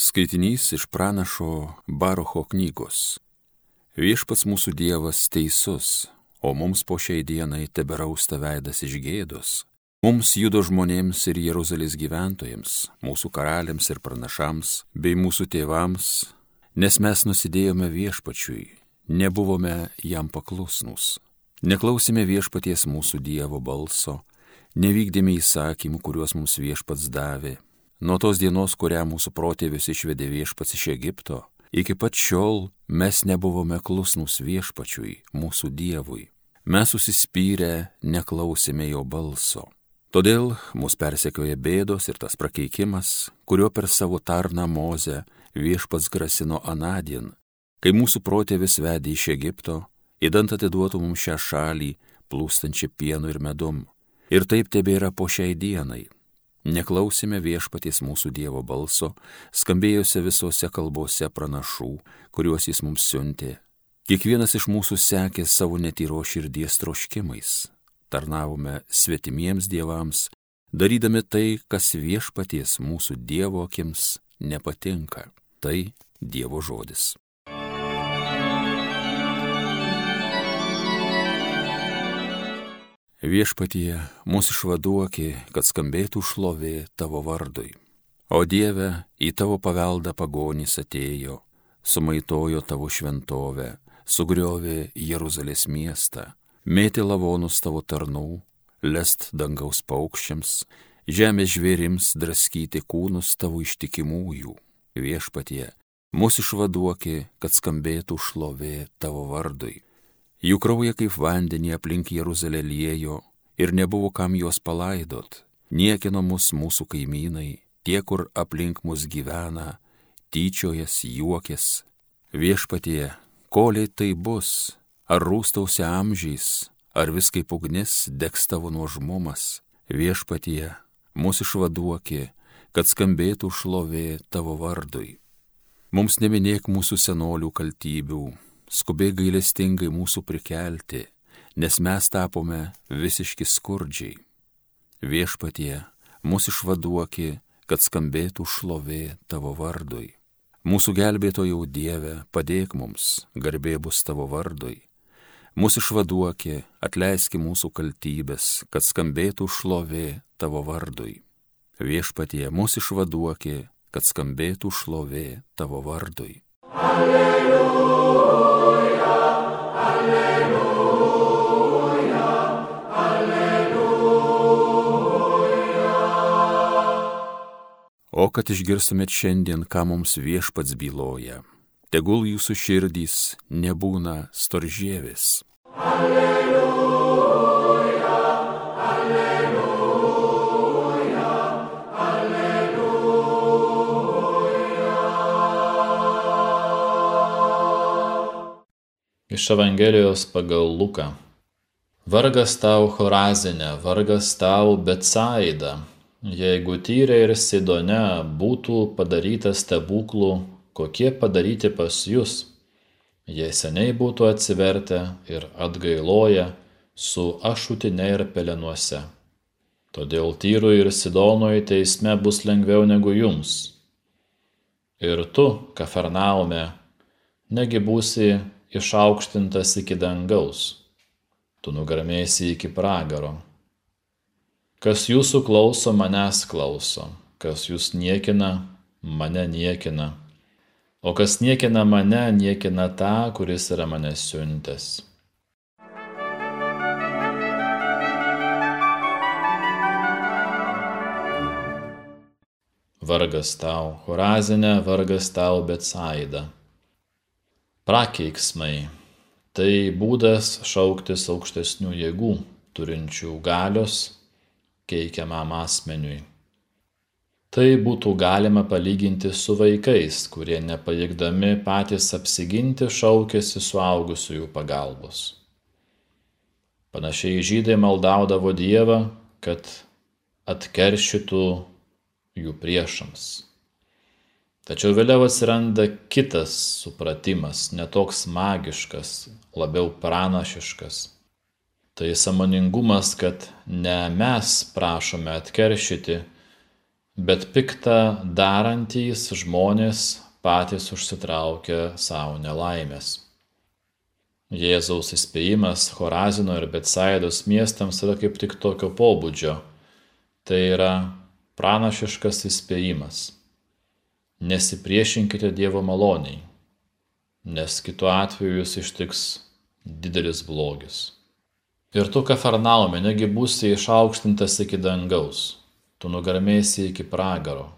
Skaitinys iš pranašo Barucho knygos. Viešpats mūsų Dievas teisus, o mums po šiai dienai teberausta veidas iš gėdos. Mums judo žmonėms ir Jeruzalės gyventojams, mūsų karaliams ir pranašams, bei mūsų tėvams, nes mes nusidėjome viešpačiui, nebuvome jam paklusnus. Neklausime viešpaties mūsų Dievo balso, nevykdėme įsakymų, kuriuos mums viešpats davė Nuo tos dienos, kurią mūsų protėvis išvedė viešpats iš Egipto, iki pat šiol mes nebuvome klusnus viešpačiui, mūsų Dievui. Mes susispyrę neklausėme jo balso. Todėl mus persekioja bėdos ir tas prakeikimas, kurio per savo tarną Mozę viešpats grasino anadien, kai mūsų protėvis vedė iš Egipto, įdant atiduotų mums šią šalį, plūstančią pienu ir medum. Ir taip tebėra po šiai dienai. Neklausime viešpaties mūsų Dievo balso, skambėjusiose visose kalbose pranašų, kuriuos jis mums siuntė. Kiekvienas iš mūsų sekė savo netyro širdies troškimais. Tarnavome svetimiems dievams, darydami tai, kas viešpaties mūsų Dievo akims nepatinka. Tai Dievo žodis. Viešpatie, mūsų išvaduoki, kad skambėtų šlovė tavo vardui. O Dieve, į tavo paveldą pagonys atėjo, sumaitojo tavo šventovę, sugriovė Jeruzalės miestą, mėtė lavonus tavo tarnų, lest dangaus paukščiams, žemės žvėrims draskyti kūnus tavo ištikimųjų. Viešpatie, mūsų išvaduoki, kad skambėtų šlovė tavo vardui. Jų krauja kaip vandenį aplink Jeruzalę liejo ir nebuvo kam juos palaidot. Niekino mus mūsų kaimynai, tie, kur aplink mus gyvena, tyčiojas, juokės. Viešpatie, koliai tai bus, ar rūstausi amžiais, ar vis kaip ugnis degs tavo nuožmumas. Viešpatie, mūsų išvaduoki, kad skambėtų šlovė tavo vardui. Mums neminėk mūsų senolių kaltybių, skubiai gailestingai mūsų prikelti, nes mes tapome visiški skurdžiai. Viešpatie, mūsų išvaduoki, kad skambėtų šlovė tavo vardui. Mūsų gelbėtojau Dieve, padėk mums, garbė bus tavo vardui. Mūsų išvaduoki, atleiski mūsų kaltybės, kad skambėtų šlovė tavo vardui. Viešpatie, mūsų išvaduoki, kad skambėtų šlovė tavo vardui. Alleluja. O kad išgirstumėt šiandien, ką mums viešpats byloja, tegul jūsų širdys nebūna storžėvis. Alleluja, alleluja, alleluja. Iš Evangelijos pagal Luką. Vargas tau Horazinė, vargas tau Betsaida Jeigu Tyre ir Sidone būtų padaryta stebuklų, kokie padaryti pas jūs, jie seniai būtų atsivertę ir atgailoję su ašutinė ir pelenuose. Todėl Tyrui ir Sidonui teisme bus lengviau negu jums. Ir tu, Kafarnaume, negi būsi išaukštintas iki dangaus, tu nugarmėsi iki pragaro Kas jūsų klauso, manęs klauso, kas jūs niekina, mane niekina, o kas niekina mane, niekina tą, kuris yra mane siuntęs. Vargas tau, Horazinė, vargas tau, Betsaida. Prakeiksmai - tai būdas šauktis aukštesnių jėgų, turinčių galios keikiamam asmeniui. Tai būtų galima palyginti su vaikais, kurie nepajėgdami patys apsiginti šaukėsi suaugusiųjų pagalbos. Panašiai žydai maldaudavo Dievą, kad atkeršytų jų priešams. Tačiau vėliau atsiranda kitas supratimas, netoks magiškas, labiau pranašiškas Tai samoningumas, kad ne mes prašome atkeršyti, bet piktą darantys žmonės patys užsitraukia savo nelaimės. Jėzaus įspėjimas Horazino ir Betsaidos miestams yra kaip tik tokio pobūdžio. Tai yra pranašiškas įspėjimas. Nesipriešinkite Dievo maloniai, nes kitu atveju jūs ištiks didelis blogis. Ir tu, Kafarnaume, negi būsi išaukštintas iki dangaus, tu nugarmėsi iki pragaro.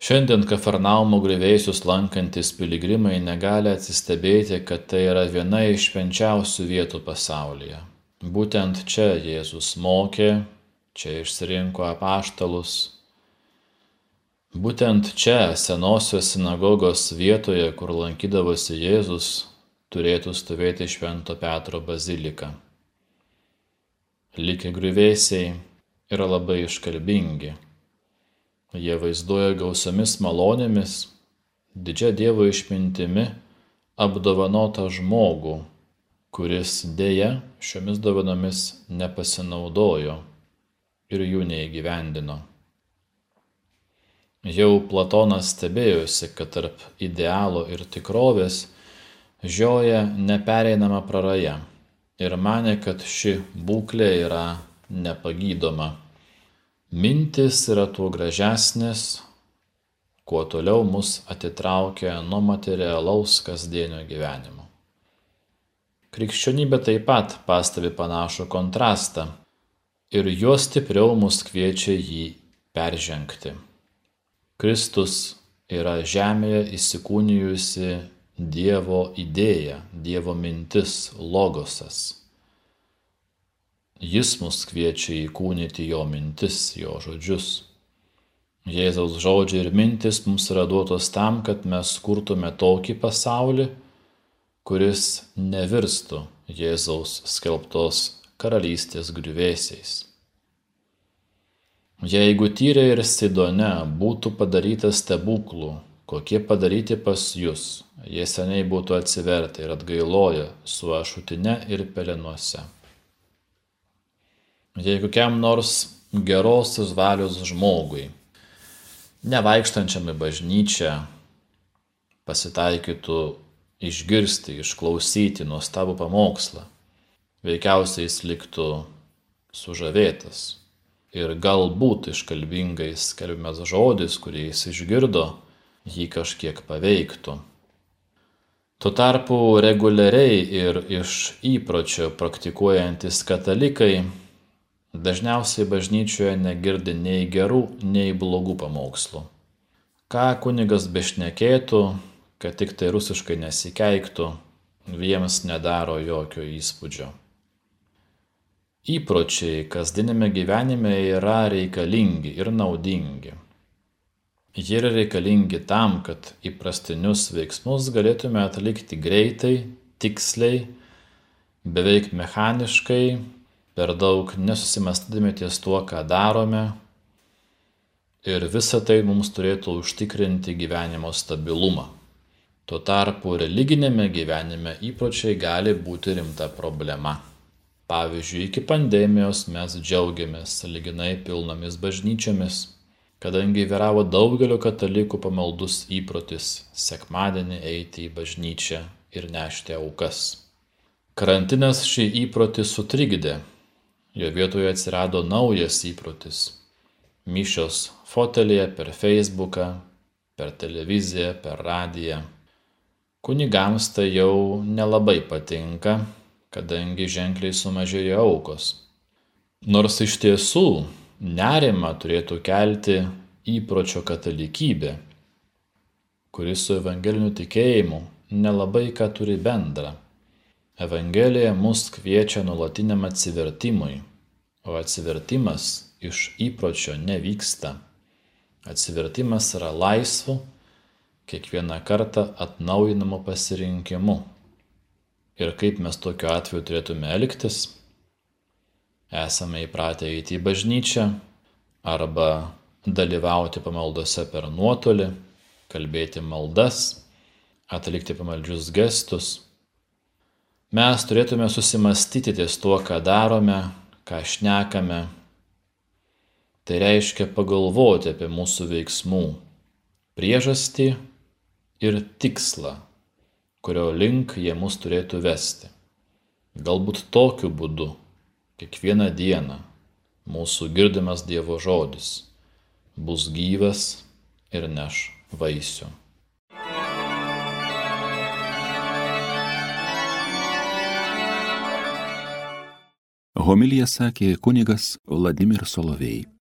Šiandien Kafarnaumo grįvėjusius lankantis piligrimai negali atsistebėti, kad tai yra viena iš švenčiausių vietų pasaulyje. Būtent čia Jėzus mokė, čia išsirinko apaštalus. Būtent čia, senosios sinagogos vietoje, kur lankydavosi Jėzus, turėtų stovėti Švento Petro bazilika. Likę griuvėsiai yra labai iškalbingi. Jie vaizduoja gausiamis malonėmis, didžia Dievo išmintimi apdovanotą žmogų, kuris dėja šiomis dovanomis nepasinaudojo ir jų neįgyvendino. Jau Platonas stebėjosi, kad tarp idealo ir tikrovės žioja nepereinama praraja ir manė, kad ši būklė yra nepagydoma. Mintis yra tuo gražesnės, kuo toliau mus atitraukia nuo materialaus kasdienio gyvenimo. Krikščionybė taip pat pastebi panašų kontrastą ir juo stipriau mus kviečia jį peržengti. Kristus yra žemėje įsikūnijusi Dievo idėja, Dievo mintis, logosas. Jis mus kviečia įkūnyti jo mintis, jo žodžius. Jėzaus žodžiai ir mintis mums yra duotos tam, kad mes kurtume tokį pasaulį, kuris nevirstų Jėzaus skelbtos karalystės griuvėsiais. Jeigu Tyrė ir Sidone būtų padaryta stebuklų, kokie padaryti pas jūs, jie seniai būtų atsivertę ir atgailoję su ašutine ir pelenuose. Jei kokiam nors gerosios valios žmogui, nevaikštančiam į bažnyčią, pasitaikytų išgirsti, išklausyti nuostabų pamokslą, veikiausiai jis liktų sužavėtas ir galbūt iškalbingais skelbiamas žodis, kurį jis išgirdo, jį kažkiek paveiktų. Tuo tarpu reguliariai ir iš įpročio praktikuojantis katalikai dažniausiai bažnyčioje negirdi nei gerų, nei blogų pamokslų. Ką kunigas bešnekėtų, kad tik tai rusiškai nesikeiktų, jiems nedaro jokio įspūdžio. Įpročiai kasdienime gyvenime yra reikalingi ir naudingi Jie yra reikalingi tam, kad įprastinius veiksmus galėtume atlikti greitai, tiksliai, beveik mechaniškai, per daug nesusimastydami ties tuo, ką darome. Ir visa tai mums turėtų užtikrinti gyvenimo stabilumą. Tuo tarpu religinėme gyvenime įpročiai gali būti rimta problema. Pavyzdžiui, iki pandemijos mes džiaugiamės lyginai pilnomis bažnyčiomis kadangi vyravo daugelio katalikų pamaldus įprotis sekmadienį eiti į bažnyčią ir nešti aukas. Karantinas šį įprotį sutrikdė, jo vietoje atsirado naujas įprotis - mišios fotelėje per Facebooką, per televiziją, per radiją. Kunigams tai jau nelabai patinka, kadangi ženkliai sumažėjo aukos. Nors iš tiesų nerimą turėtų kelti įpročio katalikybė, kuris su evangeliniu tikėjimu nelabai ką turi bendra. Evangelija mus kviečia nuolatiniam atsivertimui, o atsivertimas iš įpročio nevyksta. Atsivertimas yra laisvu, kiekvieną kartą atnaujinamu pasirinkimu. Ir kaip mes tokiu atveju turėtume elgtis? Esame įpratę eiti į bažnyčią arba dalyvauti pamaldose per nuotolį, kalbėti maldas, atlikti pamaldžius gestus. Mes turėtume susimastyti ties tuo, ką darome, ką šnekame. Tai reiškia pagalvoti apie mūsų veiksmų priežastį ir tikslą, kurio link jie mus turėtų vesti. Galbūt tokiu būdu kiekvieną dieną mūsų girdimas Dievo žodis bus gyvas ir neš vaisių. Homilija sakė kunigas Vladimir Solovėjai.